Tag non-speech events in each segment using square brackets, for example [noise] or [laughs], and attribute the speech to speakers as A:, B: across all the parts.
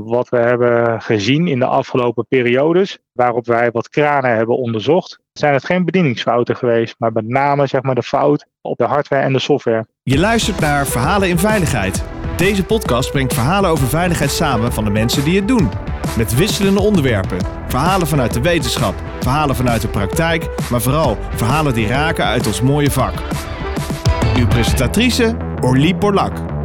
A: wat we hebben gezien in de afgelopen periodes, waarop wij wat kranen hebben onderzocht, zijn het geen bedieningsfouten geweest, maar met name zeg maar, de fout op de hardware en de software.
B: Je luistert naar Verhalen in Veiligheid. Deze podcast brengt verhalen over veiligheid samen van de mensen die het doen. Met wisselende onderwerpen. Verhalen vanuit de wetenschap, verhalen vanuit de praktijk, maar vooral verhalen die raken uit ons mooie vak. Uw presentatrice Orlie Borlak.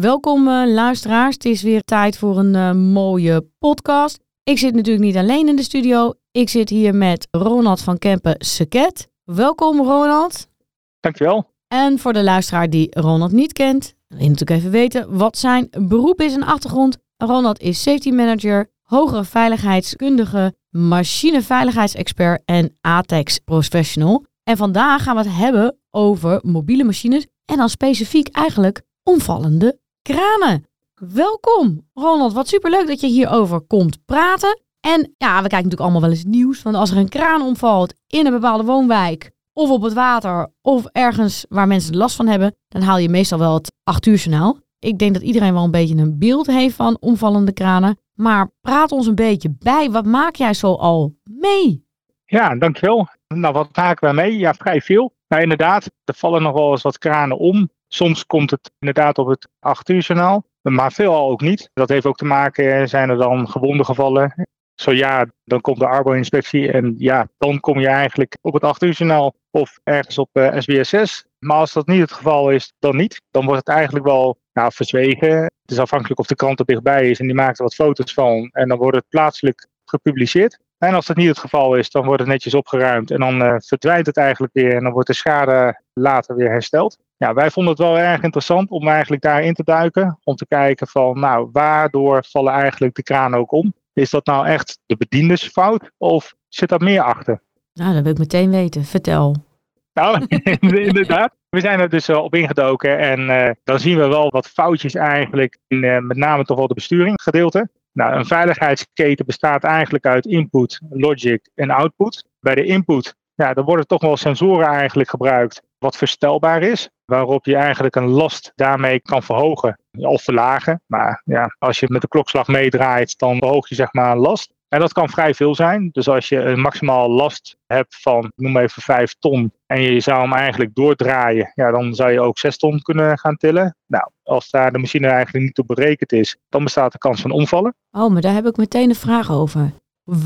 C: Welkom uh, luisteraars, het is weer tijd voor een uh, mooie podcast. Ik zit natuurlijk niet alleen in de studio. Ik zit hier met Ronald van Kempen Seket. Welkom Ronald.
A: Dankjewel.
C: En voor de luisteraar die Ronald niet kent, wil je natuurlijk even weten wat zijn beroep is en achtergrond. Ronald is safety manager, hogere veiligheidskundige, machineveiligheidsexpert en ATEX professional. En vandaag gaan we het hebben over mobiele machines en dan specifiek eigenlijk omvallende kranen. Welkom Ronald, wat superleuk dat je hierover komt praten. En ja, we kijken natuurlijk allemaal wel eens nieuws. Want als er een kraan omvalt in een bepaalde woonwijk, of op het water, of ergens waar mensen last van hebben, dan haal je meestal wel het 8 uur journaal. Ik denk dat iedereen wel een beetje een beeld heeft van omvallende kranen. Maar praat ons een beetje bij. Wat maak jij zo al mee?
A: Ja, dankjewel. Nou, wat maken wij mee? Ja, vrij veel. Nou, inderdaad, er vallen nog wel eens wat kranen om. Soms komt het inderdaad op het 8 uur journaal, maar veelal ook niet. Dat heeft ook te maken, zijn er dan gewonden gevallen? Zo ja, dan komt de Arbo-inspectie en ja, dan kom je eigenlijk op het 8 uur journaal of ergens op SBSS. Maar als dat niet het geval is, dan niet. Dan wordt het eigenlijk wel nou, verzwegen. Het is afhankelijk of de krant er dichtbij is en die maakt er wat foto's van. En dan wordt het plaatselijk gepubliceerd. En als dat niet het geval is, dan wordt het netjes opgeruimd en dan uh, verdwijnt het eigenlijk weer en dan wordt de schade later weer hersteld. Ja, wij vonden het wel erg interessant om eigenlijk daarin te duiken. Om te kijken van, nou, waardoor vallen eigenlijk de kranen ook om? Is dat nou echt de bediendersfout of zit daar meer achter?
C: Nou, dat wil ik meteen weten. Vertel.
A: Nou, [laughs] inderdaad. We zijn er dus op ingedoken en uh, dan zien we wel wat foutjes eigenlijk in uh, met name toch wel de besturinggedeelte. Nou, een veiligheidsketen bestaat eigenlijk uit input, logic en output. Bij de input, ja, dan worden toch wel sensoren eigenlijk gebruikt wat verstelbaar is, waarop je eigenlijk een last daarmee kan verhogen of verlagen. Maar ja, als je met de klokslag meedraait, dan verhoog je zeg maar een last. En dat kan vrij veel zijn. Dus als je een maximaal last hebt van, noem even 5 ton, en je zou hem eigenlijk doordraaien, ja, dan zou je ook 6 ton kunnen gaan tillen. Nou, als daar de machine eigenlijk niet op berekend is, dan bestaat de kans van omvallen.
C: Oh, maar daar heb ik meteen een vraag over.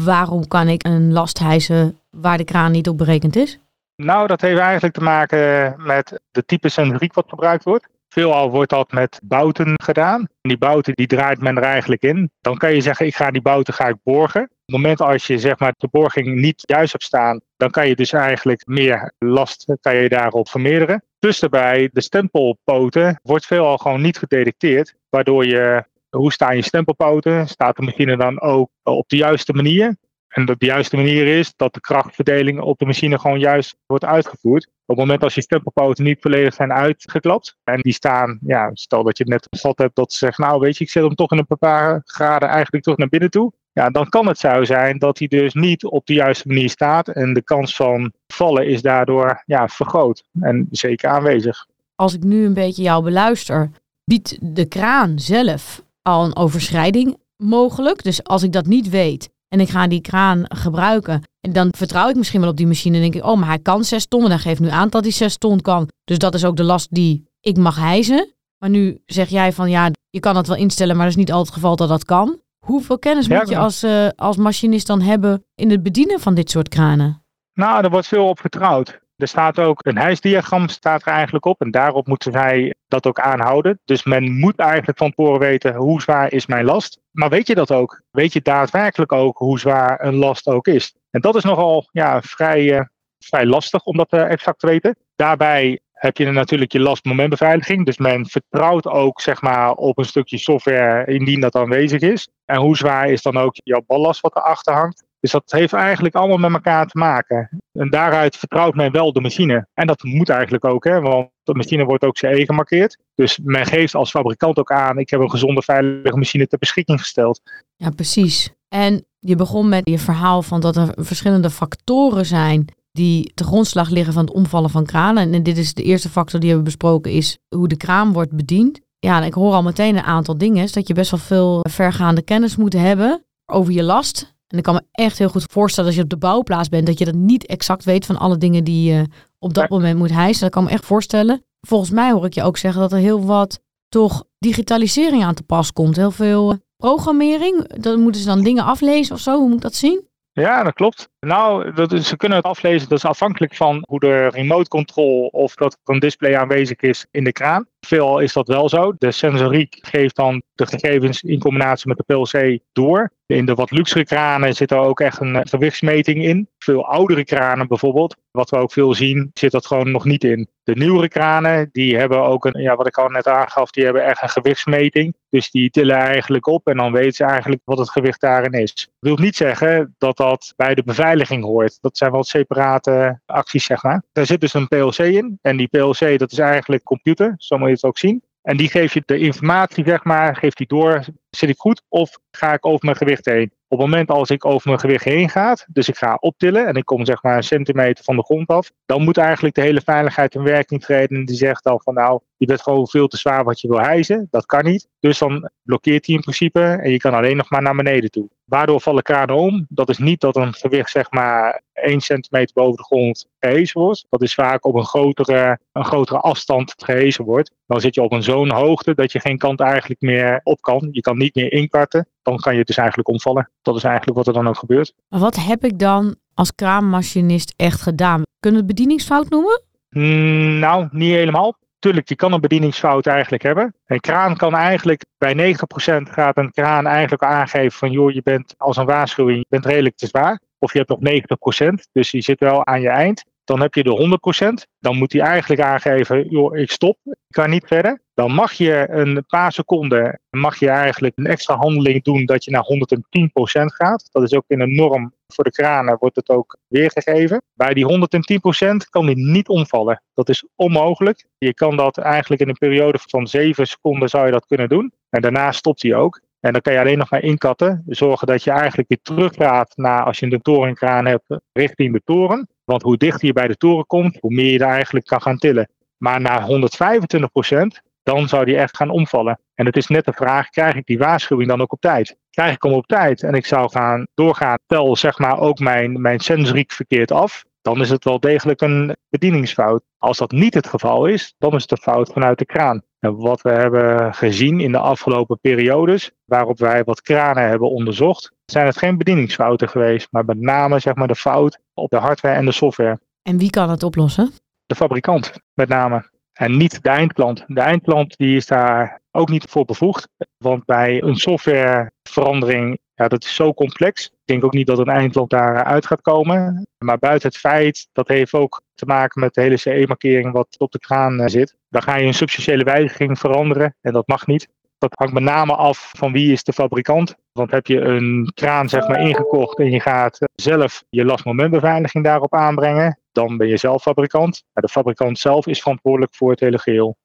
C: Waarom kan ik een last hijsen waar de kraan niet op berekend is?
A: Nou, dat heeft eigenlijk te maken met de type centriek wat gebruikt wordt. Veelal wordt dat met bouten gedaan. Die bouten die draait men er eigenlijk in. Dan kan je zeggen, ik ga die bouten ga ik borgen. Op het moment als je zeg maar, de borging niet juist hebt staan, dan kan je dus eigenlijk meer last kan je daarop vermeerderen. Plus daarbij, de stempelpoten wordt veelal gewoon niet gedetecteerd. Waardoor je, hoe staan je stempelpoten? Staat de machine dan ook op de juiste manier? En dat de juiste manier is dat de krachtverdeling op de machine gewoon juist wordt uitgevoerd. Op het moment als je stempelpoten niet volledig zijn uitgeklapt en die staan, ja, stel dat je het net gevat hebt dat ze zeggen, nou weet je, ik zet hem toch in een paar graden eigenlijk toch naar binnen toe. Ja, dan kan het zo zijn dat hij dus niet op de juiste manier staat en de kans van vallen is daardoor ja, vergroot en zeker aanwezig.
C: Als ik nu een beetje jou beluister, biedt de kraan zelf al een overschrijding mogelijk. Dus als ik dat niet weet, en ik ga die kraan gebruiken. En dan vertrouw ik misschien wel op die machine en denk ik, oh, maar hij kan 6 ton. En hij geeft nu aan dat hij 6 ton kan. Dus dat is ook de last die ik mag hijzen. Maar nu zeg jij van ja, je kan dat wel instellen, maar dat is niet altijd het geval dat dat kan. Hoeveel kennis moet je als, uh, als machinist dan hebben in het bedienen van dit soort kranen?
A: Nou, er wordt veel op vertrouwd. Er staat ook een hijsdiagram staat er eigenlijk op en daarop moeten wij dat ook aanhouden. Dus men moet eigenlijk van tevoren weten hoe zwaar is mijn last. Maar weet je dat ook? Weet je daadwerkelijk ook hoe zwaar een last ook is? En dat is nogal ja, vrij, uh, vrij lastig om dat uh, exact te weten. Daarbij heb je natuurlijk je lastmomentbeveiliging. Dus men vertrouwt ook zeg maar, op een stukje software indien dat aanwezig is. En hoe zwaar is dan ook jouw ballast wat erachter hangt. Dus dat heeft eigenlijk allemaal met elkaar te maken. En daaruit vertrouwt men wel de machine. En dat moet eigenlijk ook, hè, want de machine wordt ook CE gemarkeerd. Dus men geeft als fabrikant ook aan, ik heb een gezonde, veilige machine ter beschikking gesteld.
C: Ja, precies. En je begon met je verhaal van dat er verschillende factoren zijn die te grondslag liggen van het omvallen van kranen. En dit is de eerste factor die we besproken, is hoe de kraan wordt bediend. Ja, en ik hoor al meteen een aantal dingen. Is dat je best wel veel vergaande kennis moet hebben over je last. En ik kan me echt heel goed voorstellen als je op de bouwplaats bent, dat je dat niet exact weet van alle dingen die je op dat moment moet hijsen. Dat kan me echt voorstellen. Volgens mij hoor ik je ook zeggen dat er heel wat toch digitalisering aan te pas komt. Heel veel programmering. Dan moeten ze dan dingen aflezen of zo. Hoe moet ik dat zien?
A: Ja, dat klopt. Nou, dat ze kunnen het aflezen. Dat is afhankelijk van hoe de remote control of dat er een display aanwezig is in de kraan. Veel is dat wel zo. De sensoriek geeft dan de gegevens in combinatie met de PLC door. In de wat luxere kranen zit er ook echt een gewichtsmeting in. Veel oudere kranen bijvoorbeeld, wat we ook veel zien, zit dat gewoon nog niet in. De nieuwere kranen, die hebben ook een, ja, wat ik al net aangaf, die hebben echt een gewichtsmeting. Dus die tillen eigenlijk op en dan weten ze eigenlijk wat het gewicht daarin is. Dat wil niet zeggen dat dat bij de beveiliging hoort. Dat zijn wel separate acties, zeg maar. Daar zit dus een PLC in. En die PLC, dat is eigenlijk computer, zo het ook zien. En die geeft je de informatie, zeg maar, geeft die door. Zit ik goed of ga ik over mijn gewicht heen? Op het moment als ik over mijn gewicht heen ga, dus ik ga optillen en ik kom zeg maar een centimeter van de grond af, dan moet eigenlijk de hele veiligheid in werking treden. En die zegt dan van nou, je bent gewoon veel te zwaar wat je wil hijsen. Dat kan niet. Dus dan blokkeert hij in principe en je kan alleen nog maar naar beneden toe. Waardoor vallen kranen om? Dat is niet dat een gewicht zeg maar 1 centimeter boven de grond gehezen wordt. Dat is vaak op een grotere, een grotere afstand gehezen wordt. Dan zit je op een zo'n hoogte dat je geen kant eigenlijk meer op kan. Je kan niet meer inkarten. Dan kan je dus eigenlijk omvallen. Dat is eigenlijk wat er dan ook gebeurt.
C: Maar wat heb ik dan als kraanmachinist echt gedaan? Kunnen we het bedieningsfout noemen?
A: Mm, nou, niet helemaal. Tuurlijk, je kan een bedieningsfout eigenlijk hebben. Een kraan kan eigenlijk, bij 90% gaat een kraan eigenlijk aangeven van joh, je bent als een waarschuwing, je bent redelijk te zwaar. Of je hebt nog 90%, dus je zit wel aan je eind. Dan heb je de 100%. Dan moet hij eigenlijk aangeven, joh, ik stop, ik kan niet verder. Dan mag je een paar seconden, mag je eigenlijk een extra handeling doen dat je naar 110% gaat. Dat is ook in een norm voor de kranen, wordt het ook weergegeven. Bij die 110% kan die niet omvallen. Dat is onmogelijk. Je kan dat eigenlijk in een periode van 7 seconden zou je dat kunnen doen. En daarna stopt hij ook. En dan kan je alleen nog maar inkatten. Zorgen dat je eigenlijk weer teruggaat naar als je een torenkraan hebt richting de toren. Want hoe dichter je bij de toren komt, hoe meer je er eigenlijk kan gaan tillen. Maar na 125% dan zou die echt gaan omvallen. En het is net de vraag, krijg ik die waarschuwing dan ook op tijd? Krijg ik hem op tijd en ik zou gaan doorgaan, tel zeg maar ook mijn, mijn sensoriek verkeerd af, dan is het wel degelijk een bedieningsfout. Als dat niet het geval is, dan is het een fout vanuit de kraan. Wat we hebben gezien in de afgelopen periodes, waarop wij wat kranen hebben onderzocht, zijn het geen bedieningsfouten geweest, maar met name zeg maar, de fout op de hardware en de software.
C: En wie kan het oplossen?
A: De fabrikant, met name. En niet de eindklant. De eindklant die is daar ook niet voor bevoegd. Want bij een softwareverandering, ja, dat is zo complex. Ik denk ook niet dat een eindklant daaruit gaat komen. Maar buiten het feit, dat heeft ook te maken met de hele CE-markering wat op de kraan eh, zit. Dan ga je een substantiële wijziging veranderen en dat mag niet. Dat hangt met name af van wie is de fabrikant. Want heb je een kraan zeg maar ingekocht en je gaat zelf je lastmomentbeveiliging daarop aanbrengen, dan ben je zelf fabrikant. Maar de fabrikant zelf is verantwoordelijk voor het hele geheel.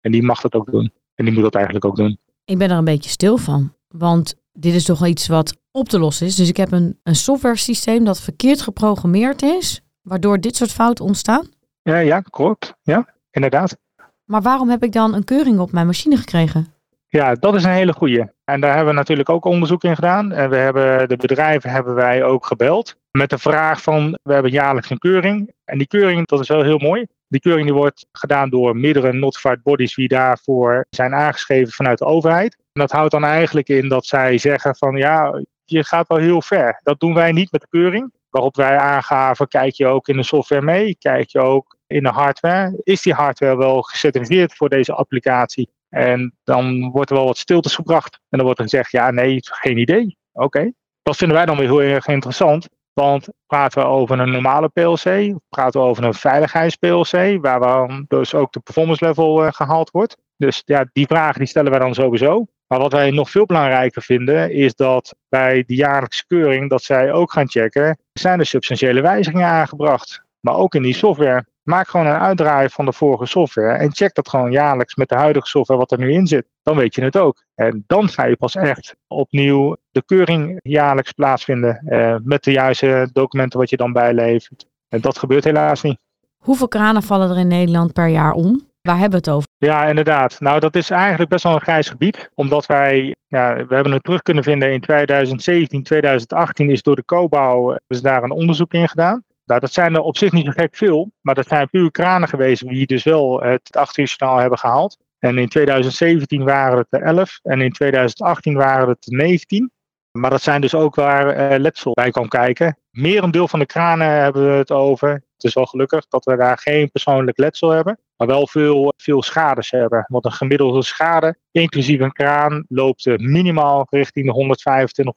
A: En die mag dat ook doen. En die moet dat eigenlijk ook doen.
C: Ik ben er een beetje stil van. Want dit is toch wel iets wat op te lossen is. Dus ik heb een, een software systeem dat verkeerd geprogrammeerd is, waardoor dit soort fouten ontstaan.
A: Ja, ja, klopt. Ja, inderdaad.
C: Maar waarom heb ik dan een keuring op mijn machine gekregen?
A: Ja, dat is een hele goeie. En daar hebben we natuurlijk ook onderzoek in gedaan. En we hebben de bedrijven hebben wij ook gebeld met de vraag van we hebben jaarlijks een keuring. En die keuring, dat is wel heel mooi. Die keuring die wordt gedaan door meerdere notified bodies die daarvoor zijn aangeschreven vanuit de overheid. En dat houdt dan eigenlijk in dat zij zeggen van ja, je gaat wel heel ver. Dat doen wij niet met de keuring. Waarop wij aangaven, kijk je ook in de software mee? Kijk je ook in de hardware? Is die hardware wel gecertificeerd voor deze applicatie? En dan wordt er wel wat stiltes gebracht. En dan wordt er gezegd, ja, nee, geen idee. Oké. Dat vinden wij dan weer heel erg interessant. Want praten we over een normale PLC, praten we over een veiligheids-PLC, waar dan dus ook de performance level uh, gehaald wordt. Dus ja, die vragen die stellen wij dan sowieso. Maar wat wij nog veel belangrijker vinden, is dat bij de jaarlijkse keuring, dat zij ook gaan checken, zijn er substantiële wijzigingen aangebracht. Maar ook in die software. Maak gewoon een uitdraai van de vorige software en check dat gewoon jaarlijks met de huidige software wat er nu in zit. Dan weet je het ook. En dan ga je pas echt opnieuw de keuring jaarlijks plaatsvinden eh, met de juiste documenten wat je dan bijlevert. En dat gebeurt helaas niet.
C: Hoeveel kranen vallen er in Nederland per jaar om? Waar hebben we het over?
A: Ja, inderdaad. Nou, dat is eigenlijk best wel een grijs gebied. Omdat wij, ja, we hebben het terug kunnen vinden in 2017, 2018 is door de COBouw is daar een onderzoek in gedaan. Nou, dat zijn er op zich niet zo gek veel, maar dat zijn puur kranen geweest die dus wel het 8 hebben gehaald. En in 2017 waren het er 11 en in 2018 waren het er 19. Maar dat zijn dus ook waar uh, letsel bij kan kijken. Merendeel van de kranen hebben we het over. Het is wel gelukkig dat we daar geen persoonlijk letsel hebben, maar wel veel, veel schades hebben. Want een gemiddelde schade, inclusief een kraan, loopt minimaal richting de 125.000 of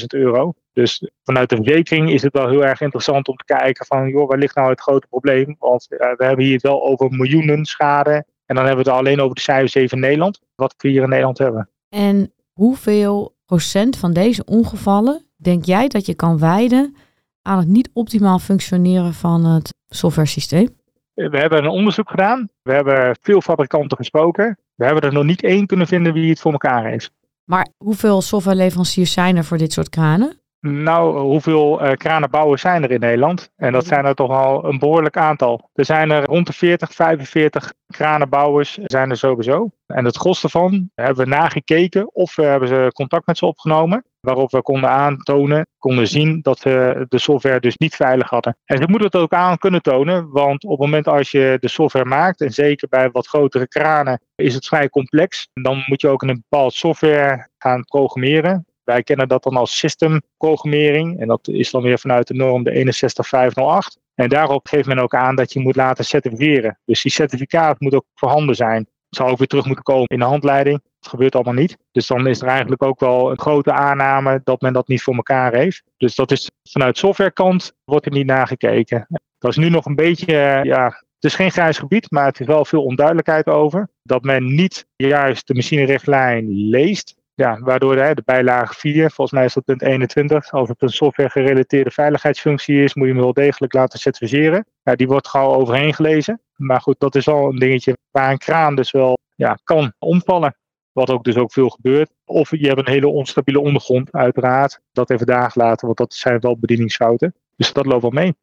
A: 150.000 euro. Dus vanuit de verzekering is het wel heel erg interessant om te kijken van, joh, waar ligt nou het grote probleem? Want uh, we hebben hier wel over miljoenen schade. En dan hebben we het alleen over de cijfers even Nederland, wat we hier in Nederland hebben.
C: En hoeveel procent van deze ongevallen denk jij dat je kan wijden aan het niet optimaal functioneren van het software systeem?
A: We hebben een onderzoek gedaan. We hebben veel fabrikanten gesproken. We hebben er nog niet één kunnen vinden wie het voor elkaar heeft.
C: Maar hoeveel softwareleveranciers zijn er voor dit soort kranen?
A: Nou, hoeveel uh, kranenbouwers zijn er in Nederland? En dat zijn er toch al een behoorlijk aantal. Er zijn er rond de 40, 45 kranenbouwers zijn er sowieso. En het gros daarvan hebben we nagekeken of we hebben ze contact met ze opgenomen. Waarop we konden aantonen, konden zien dat ze de software dus niet veilig hadden. En ze moeten het ook aan kunnen tonen, want op het moment als je de software maakt, en zeker bij wat grotere kranen, is het vrij complex. Dan moet je ook een bepaald software gaan programmeren. Wij kennen dat dan als systemprogrammering. En dat is dan weer vanuit de norm de 61508. En daarop geeft men ook aan dat je moet laten certificeren. Dus die certificaat moet ook voorhanden zijn. Zou ook weer terug moeten komen in de handleiding. Dat gebeurt allemaal niet. Dus dan is er eigenlijk ook wel een grote aanname dat men dat niet voor elkaar heeft. Dus dat is vanuit softwarekant wordt er niet nagekeken. Dat is nu nog een beetje, ja, het is geen grijs gebied, maar het is wel veel onduidelijkheid over. Dat men niet juist de machinerichtlijn leest ja, waardoor de, de bijlage 4, volgens mij is dat punt 21, als het een software gerelateerde veiligheidsfunctie is, moet je hem wel degelijk laten certificeren. Ja, die wordt gauw overheen gelezen. Maar goed, dat is wel een dingetje waar een kraan dus wel ja, kan omvallen. Wat ook dus ook veel gebeurt. Of je hebt een hele onstabiele ondergrond, uiteraard. Dat even dagen laten, want dat zijn wel bedieningsfouten. Dus dat loopt wel mee.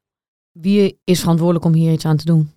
C: Wie is verantwoordelijk om hier iets aan te doen?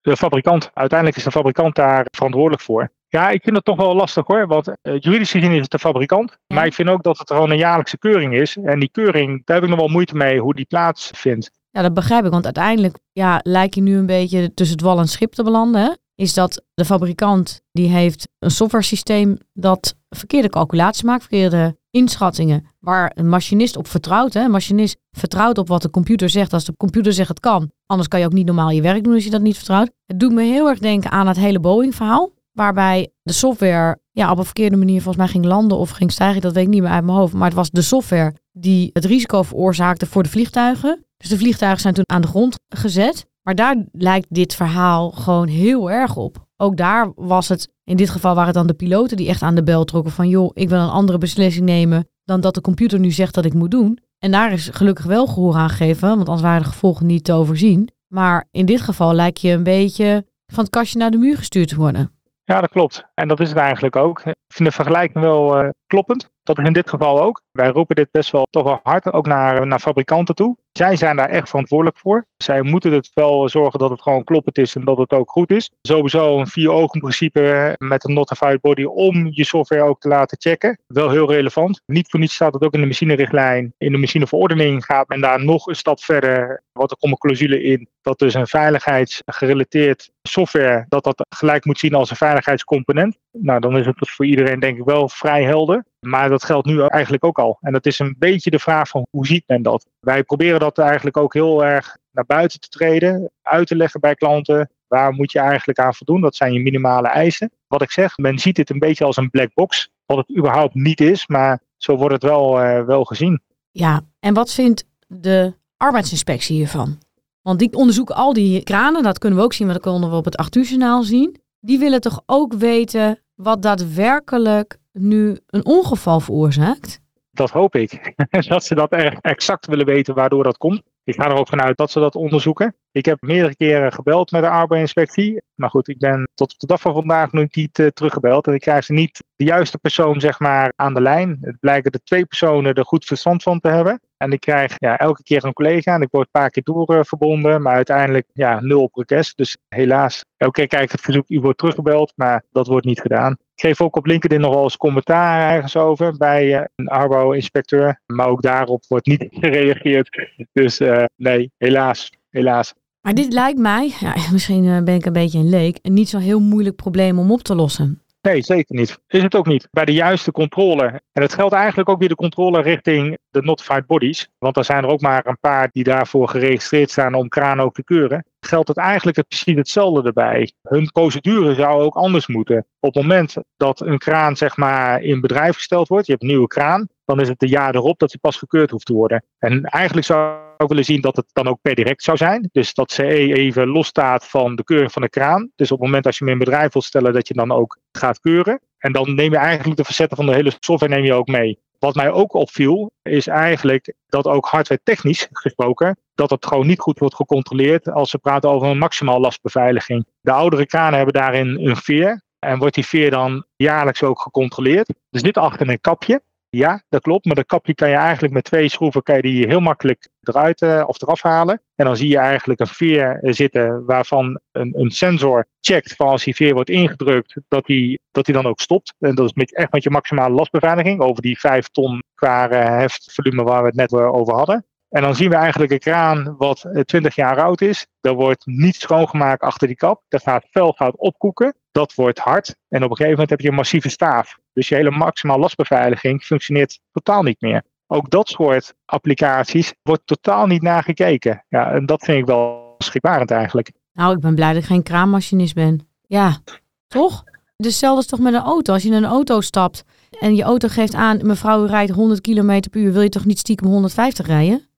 A: De fabrikant. Uiteindelijk is de fabrikant daar verantwoordelijk voor. Ja, ik vind het toch wel lastig hoor. Want uh, juridisch gezien is het de fabrikant. Maar ik vind ook dat het gewoon een jaarlijkse keuring is. En die keuring, daar heb ik nog wel moeite mee hoe die plaatsvindt.
C: Ja, dat begrijp ik. Want uiteindelijk ja, lijkt je nu een beetje tussen het wal en schip te belanden. Is dat de fabrikant die heeft een software systeem dat verkeerde calculaties maakt, verkeerde inschattingen, waar een machinist op vertrouwt. Hè? Een machinist vertrouwt op wat de computer zegt. Als de computer zegt het kan, anders kan je ook niet normaal je werk doen als je dat niet vertrouwt. Het doet me heel erg denken aan het hele Boeing-verhaal. Waarbij de software ja, op een verkeerde manier volgens mij ging landen of ging stijgen. Dat weet ik niet meer uit mijn hoofd. Maar het was de software die het risico veroorzaakte voor de vliegtuigen. Dus de vliegtuigen zijn toen aan de grond gezet. Maar daar lijkt dit verhaal gewoon heel erg op. Ook daar was het, in dit geval waren het dan de piloten die echt aan de bel trokken van joh, ik wil een andere beslissing nemen dan dat de computer nu zegt dat ik moet doen. En daar is gelukkig wel gehoor aan gegeven, want anders waren de gevolgen niet te overzien. Maar in dit geval lijkt je een beetje van het kastje naar de muur gestuurd te worden.
A: Ja, dat klopt. En dat is het eigenlijk ook. Ik vind de vergelijking wel uh, kloppend. Dat is in dit geval ook. Wij roepen dit best wel toch wel hard, ook naar, naar fabrikanten toe. Zij zijn daar echt verantwoordelijk voor. Zij moeten het wel zorgen dat het gewoon kloppend is en dat het ook goed is. Sowieso een vier ogen principe met een notified body om je software ook te laten checken. Wel heel relevant. Niet voor niets staat het ook in de machinerichtlijn. In de machineverordening gaat men daar nog een stap verder. Wat er komt een clausule in dat dus een veiligheidsgerelateerd software, dat dat gelijk moet zien als een veiligheidscomponent. Nou, dan is het voor iedereen denk ik wel vrij helder. Maar dat geldt nu eigenlijk ook al. En dat is een beetje de vraag van hoe ziet men dat? Wij proberen dat eigenlijk ook heel erg naar buiten te treden, uit te leggen bij klanten. Waar moet je eigenlijk aan voldoen? Dat zijn je minimale eisen. Wat ik zeg, men ziet dit een beetje als een black box. Wat het überhaupt niet is, maar zo wordt het wel, uh, wel gezien.
C: Ja, en wat vindt de arbeidsinspectie hiervan? Want die onderzoeken al die kranen, dat kunnen we ook zien, want dat konden we op het 8 uur journaal zien. Die willen toch ook weten wat daadwerkelijk nu een ongeval veroorzaakt?
A: Dat hoop ik. [laughs] dat ze dat exact willen weten waardoor dat komt. Ik ga er ook vanuit dat ze dat onderzoeken. Ik heb meerdere keren gebeld met de arbeidsinspectie. Maar goed, ik ben tot op de dag van vandaag nog niet uh, teruggebeld. En ik krijg ze niet de juiste persoon zeg maar, aan de lijn. Het blijken er twee personen er goed verstand van te hebben. En ik krijg ja, elke keer een collega en ik word een paar keer doorverbonden, maar uiteindelijk ja, nul op request. Dus helaas, elke keer het verzoek, u wordt teruggebeld, maar dat wordt niet gedaan. Ik geef ook op LinkedIn nog wel eens commentaar ergens over bij uh, een Arbo-inspecteur, maar ook daarop wordt niet [laughs] gereageerd. Dus uh, nee, helaas, helaas.
C: Maar dit lijkt mij, ja, [laughs] misschien ben ik een beetje een leek, een niet zo heel moeilijk probleem om op te lossen.
A: Nee, zeker niet. Is het ook niet. Bij de juiste controle. En het geldt eigenlijk ook weer de controle richting de notified bodies. Want er zijn er ook maar een paar die daarvoor geregistreerd staan om kraan ook te keuren. Geldt het eigenlijk precies hetzelfde erbij. Hun procedure zou ook anders moeten. Op het moment dat een kraan zeg maar in bedrijf gesteld wordt, je hebt een nieuwe kraan, dan is het de jaar erop dat hij pas gekeurd hoeft te worden. En eigenlijk zou ik willen zien dat het dan ook per direct zou zijn. Dus dat CE even losstaat van de keuring van de kraan. Dus op het moment als je hem in bedrijf wilt stellen, dat je dan ook gaat keuren. En dan neem je eigenlijk de facetten van de hele software neem je ook mee. Wat mij ook opviel, is eigenlijk dat ook hardware technisch gesproken, dat het gewoon niet goed wordt gecontroleerd als we praten over een maximaal lastbeveiliging. De oudere kranen hebben daarin een veer. En wordt die veer dan jaarlijks ook gecontroleerd. Dus dit achter een kapje. Ja, dat klopt. Maar dat kapje kan je eigenlijk met twee schroeven kan je die heel makkelijk eruit uh, of eraf halen. En dan zie je eigenlijk een veer zitten waarvan een, een sensor checkt van als die veer wordt ingedrukt, dat die, dat die dan ook stopt. En dat is met, echt met je maximale lastbeveiliging over die 5 ton qua uh, heftvolume waar we het net over hadden. En dan zien we eigenlijk een kraan wat 20 jaar oud is. Er wordt niet schoongemaakt achter die kap. Dat gaat vel gaat opkoeken. Dat wordt hard. En op een gegeven moment heb je een massieve staaf. Dus je hele maximaal lastbeveiliging functioneert totaal niet meer. Ook dat soort applicaties wordt totaal niet naar gekeken. Ja, en dat vind ik wel schrikbarend eigenlijk.
C: Nou, ik ben blij dat ik geen kraanmachinist ben. Ja, toch? Dus hetzelfde is toch met een auto. Als je in een auto stapt en je auto geeft aan, mevrouw rijdt 100 km per uur, wil je toch niet stiekem 150 rijden?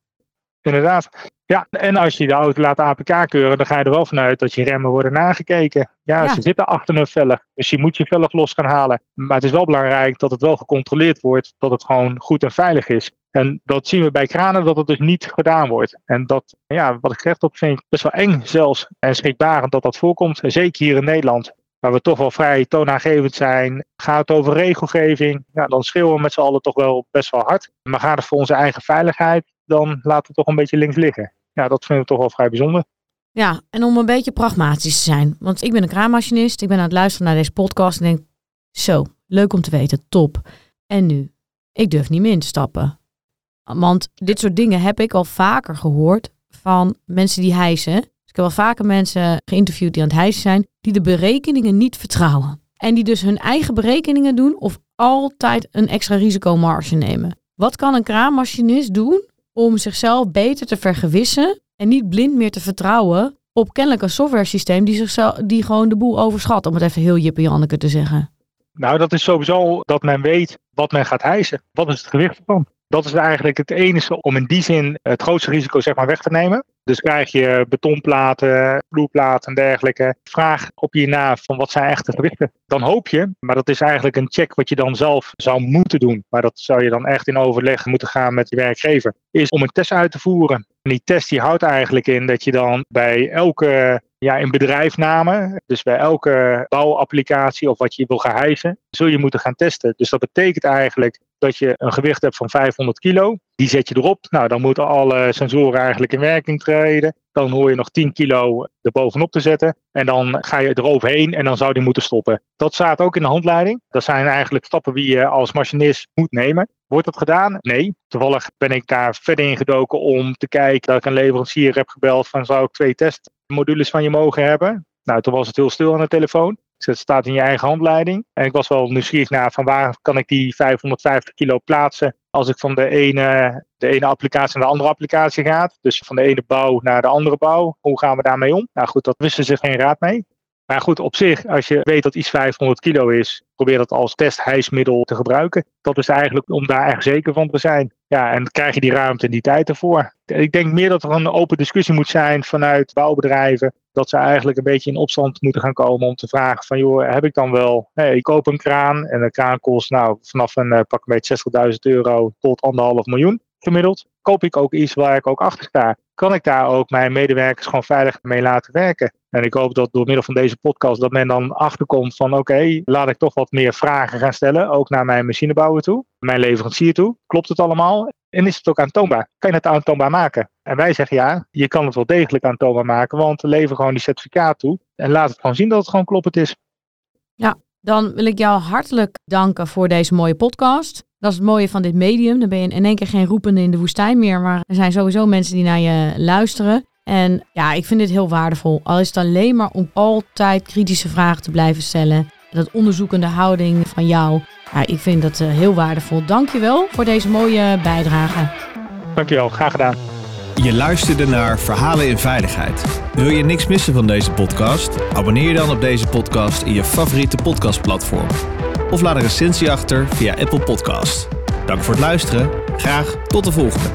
A: Inderdaad. Ja, en als je de auto laat APK keuren, dan ga je er wel vanuit dat je remmen worden nagekeken. Ja, ja. ze zitten achter een velg, dus je moet je velg los gaan halen. Maar het is wel belangrijk dat het wel gecontroleerd wordt, dat het gewoon goed en veilig is. En dat zien we bij kranen, dat het dus niet gedaan wordt. En dat, ja, wat ik recht op vind, best wel eng zelfs. En schrikbarend dat dat voorkomt. Zeker hier in Nederland, waar we toch wel vrij toonaangevend zijn. Gaat het over regelgeving, ja, dan schreeuwen we met z'n allen toch wel best wel hard. Maar gaat het voor onze eigen veiligheid, dan laten we toch een beetje links liggen. Ja, dat vinden we toch wel vrij bijzonder.
C: Ja, en om een beetje pragmatisch te zijn. Want ik ben een kraanmachinist, ik ben aan het luisteren naar deze podcast en denk, zo, leuk om te weten, top. En nu? Ik durf niet meer in te stappen. Want dit soort dingen heb ik al vaker gehoord van mensen die hijsen. Dus ik heb al vaker mensen geïnterviewd die aan het hijsen zijn, die de berekeningen niet vertrouwen. En die dus hun eigen berekeningen doen of altijd een extra risicomarge nemen. Wat kan een kraanmachinist doen om zichzelf beter te vergewissen en niet blind meer te vertrouwen op kennelijk een software systeem die, zichzelf, die gewoon de boel overschat, om het even heel Jippe Janneke te zeggen?
A: Nou, dat is sowieso dat men weet wat men gaat hijsen. Wat is het gewicht ervan? Dat is eigenlijk het enige om in die zin het grootste risico zeg maar, weg te nemen. Dus krijg je betonplaten, vloerplaten en dergelijke. Vraag op je na van wat zijn echte gewichten. Dan hoop je, maar dat is eigenlijk een check wat je dan zelf zou moeten doen. Maar dat zou je dan echt in overleg moeten gaan met je werkgever. Is om een test uit te voeren. En die test die houdt eigenlijk in dat je dan bij elke ja, in bedrijfname, dus bij elke bouwapplicatie of wat je wil gaan hijsen, zul je moeten gaan testen. Dus dat betekent eigenlijk dat je een gewicht hebt van 500 kilo. Die zet je erop. Nou, dan moeten alle sensoren eigenlijk in werking treden. Dan hoor je nog 10 kilo erbovenop te zetten. En dan ga je eroverheen en dan zou die moeten stoppen. Dat staat ook in de handleiding. Dat zijn eigenlijk stappen die je als machinist moet nemen. Wordt dat gedaan? Nee. Toevallig ben ik daar verder in gedoken om te kijken dat ik een leverancier heb gebeld van zou ik twee testmodules van je mogen hebben. Nou, toen was het heel stil aan de telefoon. Dus het staat in je eigen handleiding. En ik was wel nieuwsgierig naar van waar kan ik die 550 kilo plaatsen als ik van de ene, de ene applicatie naar de andere applicatie ga. Dus van de ene bouw naar de andere bouw. Hoe gaan we daarmee om? Nou goed, dat wisten ze geen raad mee. Maar goed, op zich, als je weet dat iets 500 kilo is, probeer dat als testhijsmiddel te gebruiken. Dat is eigenlijk om daar echt zeker van te zijn. Ja, en krijg je die ruimte en die tijd ervoor. Ik denk meer dat er een open discussie moet zijn vanuit bouwbedrijven. Dat ze eigenlijk een beetje in opstand moeten gaan komen om te vragen van joh, heb ik dan wel, ik koop een kraan en een kraan kost nou vanaf een uh, pak een beetje 60.000 euro tot anderhalf miljoen gemiddeld. Koop ik ook iets waar ik ook achter sta? Kan ik daar ook mijn medewerkers gewoon veilig mee laten werken? En ik hoop dat door middel van deze podcast dat men dan achterkomt van oké, laat ik toch wat meer vragen gaan stellen, ook naar mijn machinebouwer toe, mijn leverancier toe. Klopt het allemaal? En is het ook aantoonbaar? Kan je het aantoonbaar maken? En wij zeggen ja, je kan het wel degelijk aantoonbaar maken, want we leveren gewoon die certificaat toe. En laat het gewoon zien dat het gewoon kloppend is.
C: Ja, dan wil ik jou hartelijk danken voor deze mooie podcast. Dat is het mooie van dit medium. Dan ben je in één keer geen roepende in de woestijn meer, maar er zijn sowieso mensen die naar je luisteren. En ja, ik vind dit heel waardevol. Al is het alleen maar om altijd kritische vragen te blijven stellen. Dat onderzoekende houding van jou. Ja, ik vind dat uh, heel waardevol. Dankjewel voor deze mooie bijdrage.
A: Dankjewel, graag gedaan.
B: Je luisterde naar Verhalen in Veiligheid. Wil je niks missen van deze podcast? Abonneer je dan op deze podcast in je favoriete podcastplatform. Of laat een recensie achter via Apple Podcast. Dank voor het luisteren. Graag tot de volgende.